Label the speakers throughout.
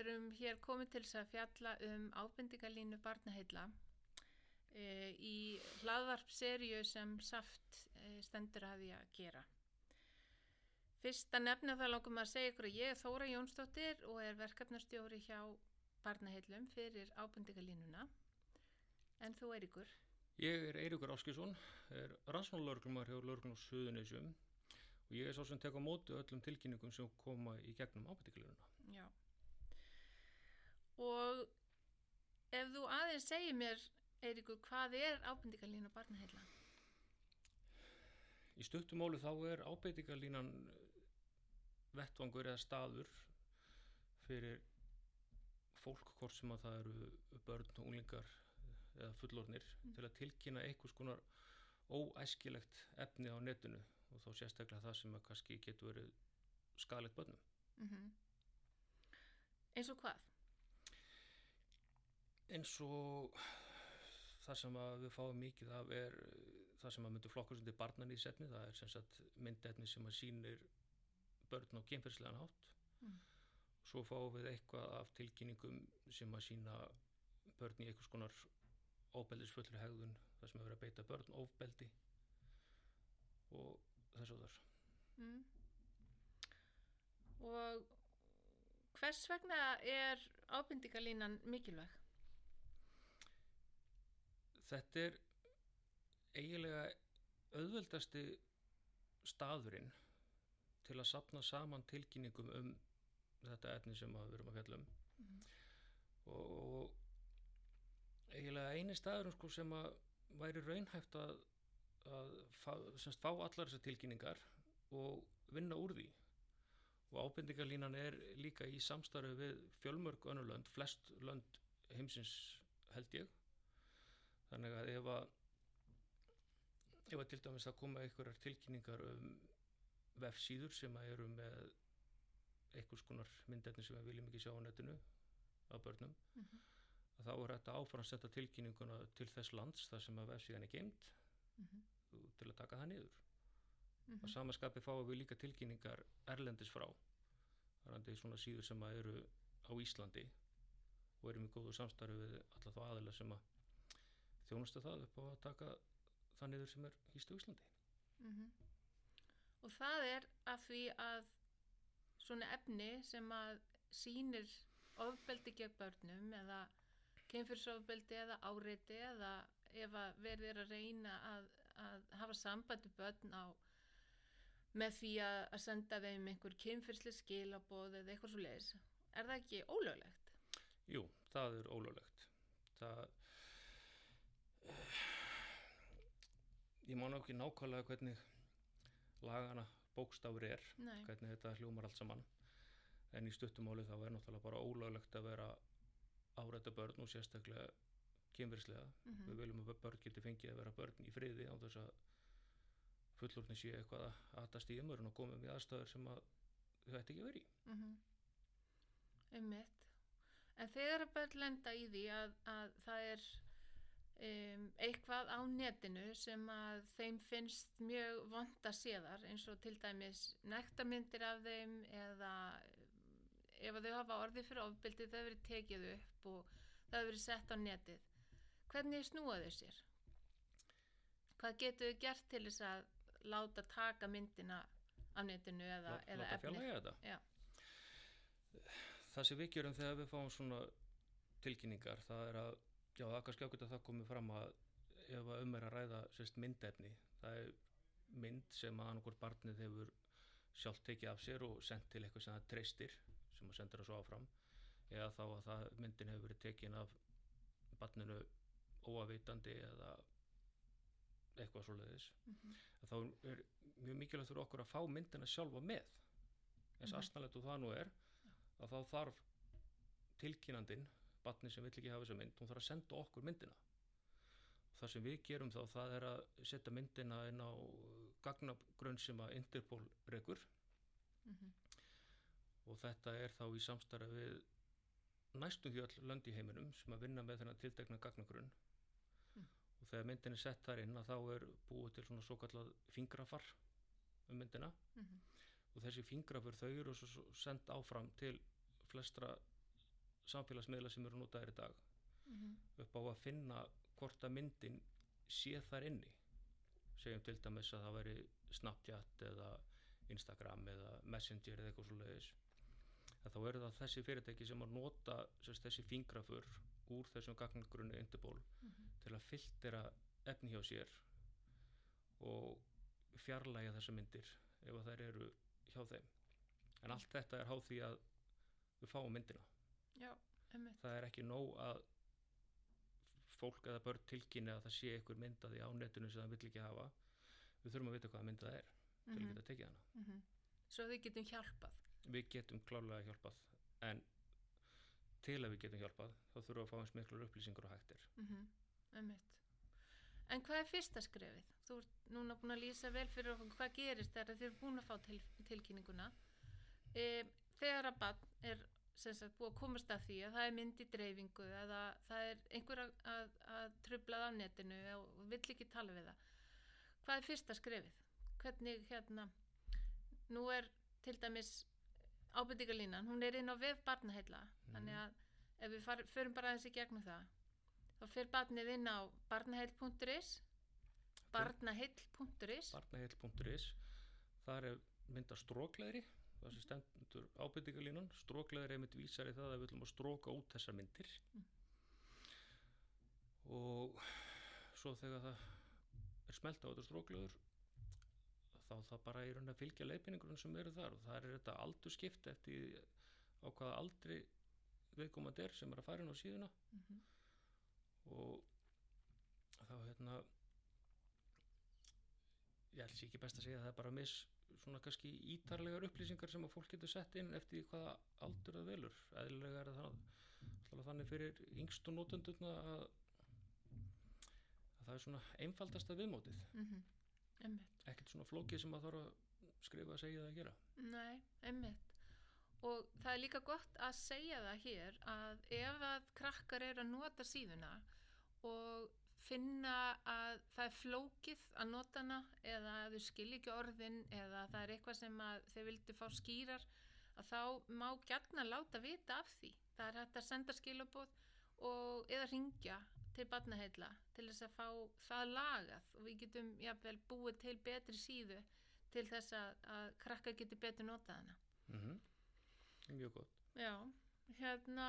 Speaker 1: erum hér komið til þess að fjalla um ábendingalínu barnaheilla e, í hlaðvarpserju sem Saft e, stendur að því að gera. Fyrst að nefna það langum að segja ykkur að ég er Þóra Jónsdóttir og er verkefnarstjóri hjá barnaheillum fyrir ábendingalínuna. En þú er ykkur?
Speaker 2: Ég er Eiríkur Áskísson, er rannsónalörglumar hjá Lörglum og Suðunisjum og ég er svo sem tek á móti öllum tilkynningum sem koma í gegnum ábættikliruna.
Speaker 1: Já. Og ef þú aðeins segir mér, Eiríkur, hvað er ábendingalína barnaheilla?
Speaker 2: Í stuttumáli þá er ábættikalínan vettvangur eða staður fyrir fólk hvort sem að það eru börn og unglingar eða fullornir mm. til að tilkynna einhvers konar óæskilegt efni á netinu og þá sérstaklega það sem að kannski getur verið skadalegt börnum. Mm -hmm.
Speaker 1: Eins og hvað?
Speaker 2: Eins og það sem við fáum mikið af er það sem að myndu flokkur sem til barnan í setni, það er sem sagt myndetni sem að sínir börn á kemferðslegan hátt. Mm. Svo fáum við eitthvað af tilkynningum sem að sína börn í einhvers konar óbeldisfullri hegðun þar sem hefur að beita börn ofbeldi og þess og þar mm.
Speaker 1: og hvers vegna er ábindingalínan mikilvæg?
Speaker 2: Þetta er eiginlega auðveldasti staðurinn til að sapna saman tilkynningum um þetta etni sem við erum að fjalla um. Mm. og eiginlega eini staður sko, sem að væri raunhæft að, að fá, semst, fá allar þessar tilkynningar og vinna úr því. Og ábendingarlínan er líka í samstarfi við fjölmörg önnulönd, flest lönd heimsins held ég þannig að ef að ef að til dæmis að koma einhverjar tilkynningar um vefsíður sem að eru með einhvers konar myndetni sem við viljum ekki sjá á netinu af börnum mm -hmm þá er þetta áfram að setja tilkynninguna til þess lands þar sem að vefsíðan er geimt mm -hmm. til að taka það niður mm -hmm. og samanskapi fáum við líka tilkynningar erlendis frá það er svona síður sem að eru á Íslandi og erum í góðu samstarfi við alla þá aðila sem að þjónustu það upp á að taka það niður sem er hýst á Íslandi mm -hmm.
Speaker 1: og það er að því að svona efni sem að sínir ofbeldi gegn börnum eða kemfyrsofbeldi eða áreiti eða ef að verður að reyna að, að hafa sambandi börn á með því að, að senda þeim einhver kemfyrsli skilaboð eða eitthvað svo leiðis. Er það ekki ólöglegt?
Speaker 2: Jú, það er ólöglegt. Það ég má náttúrulega ekki nákvæmlega hvernig lagana bókstafur er, Nei. hvernig þetta hljómar allt saman en í stuttumáli þá er náttúrulega bara ólöglegt að vera áræta börn og sérstaklega kemverslega. Mm -hmm. Við viljum að börn geti fengið að vera börn í friði á þess að fullorni sé eitthvað að aðtast í umörun og komum í aðstæður sem að þau ætti ekki verið í. Mm -hmm.
Speaker 1: Ummitt. En þegar að börn lenda í því að, að það er um, eitthvað á netinu sem að þeim finnst mjög vond að séðar eins og til dæmis nektarmyndir af þeim eða ef þau hafa orði fyrir ofbildi hefur verið tekið upp og hefur verið sett á netið hvernig snúa þau sér? Hvað getur þau gert til þess að láta taka myndina á netinu eða,
Speaker 2: Lá, eða efni? Það sem við gerum þegar við fáum svona tilkynningar það er að, já það er kannski ákveðt að það komi fram að ef að um er að ræða sérst myndefni, það er mynd sem að annarkur barnið hefur sjálf tekið af sér og sendt til eitthvað sem það treystir sem að senda það svo áfram eða þá að það myndin hefur verið tekin af barninu óavitandi eða eitthvað svo leiðis mm -hmm. þá er mjög mikilvægt fyrir okkur að fá myndina sjálfa með eins mhm. aðsnalegt og það nú er að þá þarf tilkynandin barni sem vill ekki hafa þessa mynd hún þarf að senda okkur myndina. Og það sem við gerum þá það er að setja myndina inn á gagnagrunn sem að Interpol rekur. Mm -hmm og þetta er þá í samstarfi við næstum því all lönd í heiminum sem að vinna með þennan tiltegna gagnagrunn. Mm. og þegar myndin er sett þar inn að þá er búið til svona svo kallað fingrafar um myndina. Mm -hmm. og þessi fingrafur þau eru svo sendt áfram til flestra samfélagsmiðla sem eru notaðir í dag.
Speaker 1: Mhm,
Speaker 2: upp á að finna hvort að myndin sé þar inni. Segjum til dæmis að það veri Snapchat eða Instagram eða Messenger eða eitthvað svo leiðis þá eru það þessi fyrirtæki sem að nota sérst, þessi fingrafur úr þessum gagnagrunni Interpol
Speaker 1: mhm,
Speaker 2: til að filtera efni hjá sér og fjarlæga þessar myndir ef að þær eru hjá þeim. En allt þetta er háð því að við fáum myndina
Speaker 1: einmitt,
Speaker 2: það er ekki nóg að fólk eða börn tilkynni að það sé einhver myndaði á netinu sem það vill ekki hafa við þurfum að vita hvaða mynda það er til að
Speaker 1: mhm,
Speaker 2: geta tekið hana
Speaker 1: mhm. Svo við getum hjálpað.
Speaker 2: við getum klálega hjálpað en til að við getum hjálpað þá þurfum við að fá eins miklar upplýsingur og hægt er
Speaker 1: Mm Einmitt. En hvað er fyrsta skrefið? Þú ert núna búin að lýsa vel fyrir okkur hvað gerist þegar þið eru búin að fá til, tilkynninguna. E, þegar að bann er sagt, búið að komast að því að það er mynd í dreifingu eða það er einhver að, að, að trublað á netinu og vill ekki tala við það. Hvað er fyrsta skrefið? Hvernig hérna, nú er til dæmis ábyrtingalínan, hún er inn á vef barnaheilla, þannig að ef við far, förum bara aðeins í gegnum það þá fyrir barnið inn á barnaheill.is barnaheill.is
Speaker 2: barnaheill.is þar er mynda strókleðri það sem stendur ábyrtingalínan strókleðri er mynd vísar í það að við ætlum að stróka út þessar myndir
Speaker 1: Mm.
Speaker 2: og svo þegar það er smelt á þetta strókleður þá það bara í raun að fylgja leiðbynningunum sem eru þar og það er þetta aldurskipt eftir á hvaða aldri viðkomandi er sem er að fara inn á síðuna
Speaker 1: mm -hmm.
Speaker 2: og þá hérna ég held sér ekki best að segja að það er bara mis svona kannski ítarlegar upplýsingar sem að fólk getur sett inn eftir hvaða aldur það velur. Eðlilega er það þannig, þannig fyrir yngstu nótendurna að, að það er svona einfaldasta viðmótið.
Speaker 1: Mm einmitt.
Speaker 2: Ekkert svona flókið sem að þarf að skrifa að segja það að gera.
Speaker 1: Nei, einmitt. Og það er líka gott að segja það hér að ef að krakkar eru að nota síðuna og finna að það er flókið að nota hana eða þau skilja ekki orðin eða það er eitthvað sem þau vildu fá skýrar að þá má gætna láta vita af því. Það er hægt að senda skilabóð og eða ringja til barnaheilla til þess að fá það lagað. Og við getum jafnvel búið til betri síðu til þess að, að krakkar geti betur notað hana.
Speaker 2: Mm mjög gott.
Speaker 1: Já, hérna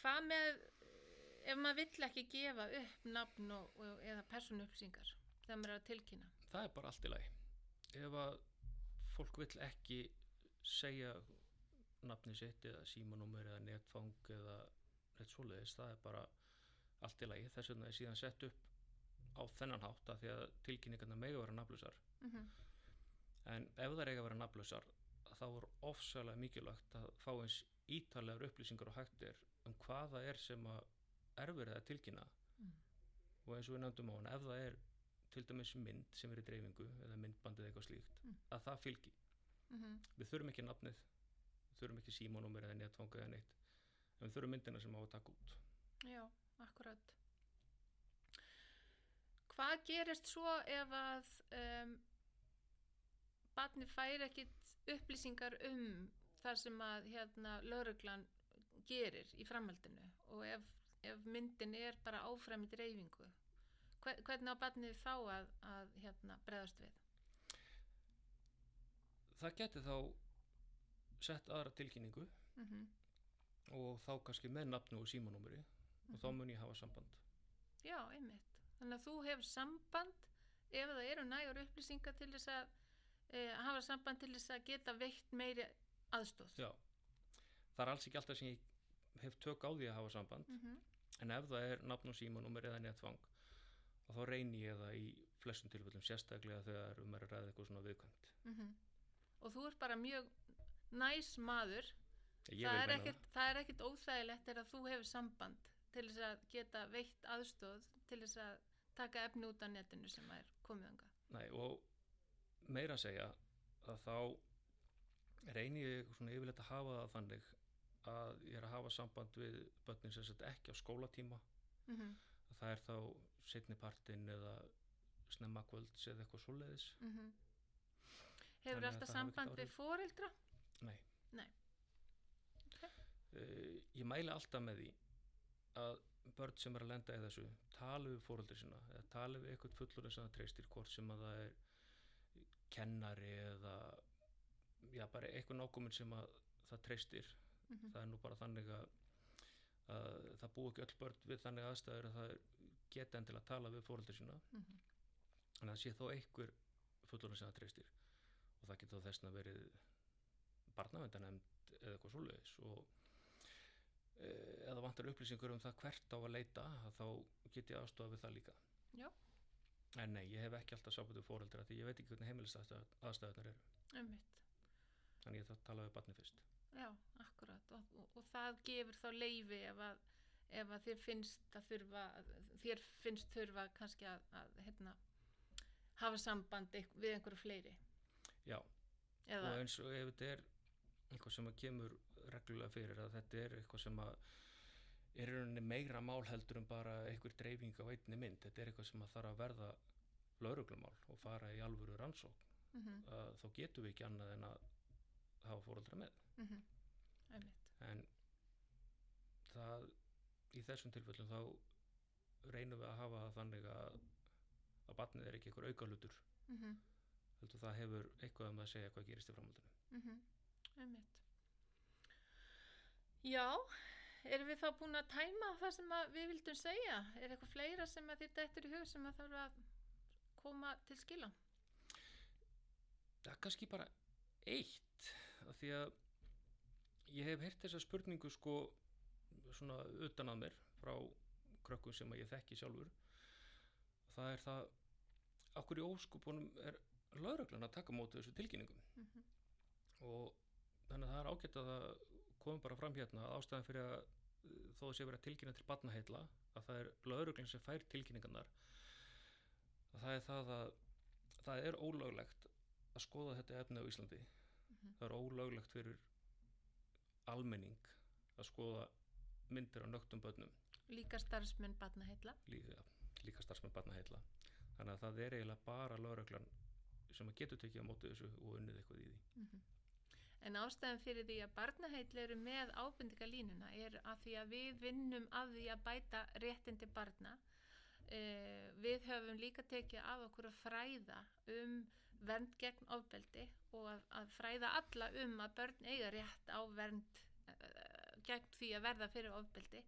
Speaker 1: hvað með ef maður vill ekki gefa upp nafn og, og, eða persónuupplýsingar þegar maður er að tilkynna.
Speaker 2: Það er bara allt í lagi. Ef að fólk vill ekki segja nafni sitt eða símanúmer eða netfang eða neitt svoleiðis, það er bara allt í lagi, þess vegna er síðan sett upp á þennan hátt að því að tilkynningarna mega vera nafnlausar.
Speaker 1: Mm -hmm.
Speaker 2: en ef það eiga að vera nafnlausar þá er ofsalega mikilvægt að fá eins ítarlegar upplýsingar og hægt er um hvaða er sem að erfir það að tilkynna.
Speaker 1: Mm.
Speaker 2: og eins og við nefndum á hann ef það er til dæmis mynd sem er í dreifingu eða myndbandið eitthvað slíkt
Speaker 1: Mm.
Speaker 2: að það fylgi,
Speaker 1: Mm
Speaker 2: við þurfum ekki nafnið við þurfum ekki símanúmer eða netfanga eða neitt en við þurfum myndina sem á að taka út.
Speaker 1: Já, akkurat. Hvað gerist svo ef að um, barni fær ekkit upplýsingar um það sem að hérna lauruglan gerir í framhaldinu? Og ef, ef myndin er bara áfram í dreifingu hver, hvernig á barnið þá að, að hérna, breðast við?
Speaker 2: það geti þá sett aðra tilkynningu
Speaker 1: Mm -hmm.
Speaker 2: og þá kannski með nafnu og símanúmeri og þá mun ég hafa samband
Speaker 1: Já, einmitt. Þannig að þú hefur samband ef það eru nægur upplýsingar til þess að e, hafa samband til þess að geta veitt meiri aðstóð.
Speaker 2: Já, það er alls ekki alltaf sem ég hef tök á því að hafa samband
Speaker 1: Mm -hmm.
Speaker 2: En ef það er nafn og símanúmer eða netfang og þá reyni ég það í flestum tilfellum sérstaklega þegar um er að ræða eitthvað svona viðkvæmt
Speaker 1: Mhm. Og þú ert bara mjög næs maður. Það er, ekkit, það er ekkit óþægilegt er að þú hefur samband til þess að geta veitt aðstóð til þess að taka efni út af netinu sem er komið anga.
Speaker 2: Nei, og meira að segja að þá reyni ég svona yfirleitt að hafa það þannig að ég er að hafa samband við börnin sem sett ekki á skólatíma
Speaker 1: Mm -hmm.
Speaker 2: að það er þá setni partinn eða snemma kvölds eða eitthvað svoleiðis
Speaker 1: Hefur
Speaker 2: Þannig að
Speaker 1: alltaf
Speaker 2: það hafi ekkert
Speaker 1: samband við foreldra?
Speaker 2: Nei.
Speaker 1: Nei.
Speaker 2: Eh, mæli alltaf með því að börn sem er að lenda í þessu tala við fóröldur sína eða tala við eitthvað fullur sem það treystir hvort sem að það er kennari eða já, bara eitthvað nákominn sem að það treystir
Speaker 1: Mhm.
Speaker 2: það er nú bara þannig að, að það búi ekki öll börn við þannig aðstæður að það geta enn til að tala við fóröldur sína
Speaker 1: Mhm.
Speaker 2: en það sé þó einhver fullorinn sem það treystir og það getur þá þessna verið barnavendanemnd eða eitthvað svoleiðis og eða vantar upplýsingur um það hvert á að leita að þá get ég aðstofa við það líka
Speaker 1: Já.
Speaker 2: en nei, ég hef ekki alltaf við fóreldra því ég veit ekki hvernig heimilistæðunar eru
Speaker 1: Einmitt.
Speaker 2: þannig ég þarf að tala við barni fyrst
Speaker 1: Já, akkurat. Og, og, og það gefur þá leifi ef að, ef að þér finnst að þurfa þér finnst þurfa kannski að, að hérna, hafa samband við einhverju fleiri.
Speaker 2: Já,
Speaker 1: eða,
Speaker 2: og eins og ef þetta er eitthvað sem kemur reglulega fyrir að þetta er eitthvað sem að er í rauninni meira mál heldur en bara einhver dreifing á einni mynd. Þetta er eitthvað sem að þarf að verða lauruglumál og fara í alvöru rannsók
Speaker 1: mm -hmm,
Speaker 2: þá getum við ekki annað en að hafa fóreldra með
Speaker 1: mm einmitt.
Speaker 2: En það í þessum tilfellum þá reynum við að hafa það þannig að að barnið er ekki einhver aukalutur.
Speaker 1: Mm -hmm,
Speaker 2: það hefur eitthvað um að segja hvað gerist í framhaldinu.
Speaker 1: Mm einmitt. Já, erum við þá búin að tæma það sem við vildum segja? Er eitthvað fleira sem að þér dættur í hug sem að þarf að koma til skila?
Speaker 2: það er kannski bara eitt af því að ég hef heyrt þessa spurningu sko svona utan að mér frá krökkum sem ég þekki sjálfur það er það okkur í óskupunum er lauruglan að taka á móti þessu tilkynningum
Speaker 1: Mm -hmm.
Speaker 2: og þannig að það er ágætt að það komum bara fram hérna að ástæðan fyrir að uh, þó að sé verið að tilkynna til barnaheilla að það er lauruglan sem fær tilkynningarnar að það er það að það er ólöglegt að skoða þetta efni á Íslandi
Speaker 1: Mhm.
Speaker 2: það er ólöglegt fyrir almenning að skoða myndir á nögtum börnum
Speaker 1: Líka starfsmenn barnaheilla.
Speaker 2: líka, líka starfsmenn barnaheilla þannig að það er eiginlega bara lauruglan sem að getur tekið á móti þessu og unnið eitthvað í því
Speaker 1: Mhm. En ástæðan fyrir því að barnaheitli eru með ábendingalínuna er að því að við vinnum að því að bæta réttindi barna. Eh, við höfum líka tekið að okkur að fræða um vernd gegn ofbeldi og að, að fræða alla um að börn eiga rétt á vernd uh, gegn því að verða fyrir ofbeldi.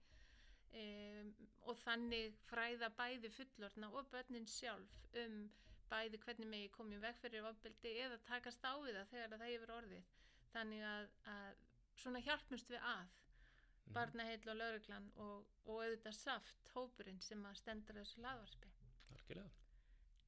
Speaker 1: Um, og þannig fræða bæði fullorna og börnin sjálf um bæði hvernig megi komið veg fyrir ofbeldi eða takast á við það þegar það hefur orðið þannig að, að svona hjálpumst við að
Speaker 2: Mhm.
Speaker 1: barnaheill og lauruglan og, og auðvitað saft hópurinn sem að stendur þessu laðvarpi
Speaker 2: Algjörlega,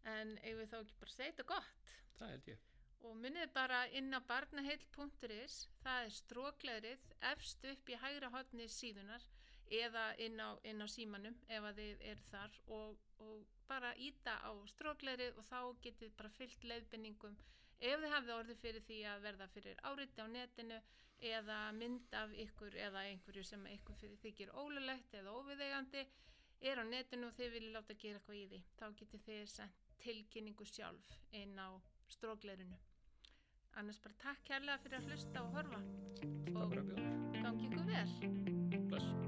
Speaker 1: en eigum við þá ekki bara segja þetta gott?
Speaker 2: Það held ég.
Speaker 1: Og munið bara inn á barnaheill.is það er strókleðrið efst upp í hægra hodni síðunar eða inn á, inn á símanum ef að þið eru þar og, og bara íta á strókleðrið og þá getið bara fyllt leiðbenningum ef þið hafið orðið fyrir því að verða fyrir áriti á netinu eða mynd af ykkur eða einhverju sem ykkur fyrir þykir ólulegt eða óviðeigandi er á netinu og þið viljið láta gera eitthvað í því. Þá getið þið sendt tilkynningu sjálf inn á strókleðrinu annars bara takk kærlega fyrir að hlusta og horfa.
Speaker 2: Mér.
Speaker 1: gangi ykkur vel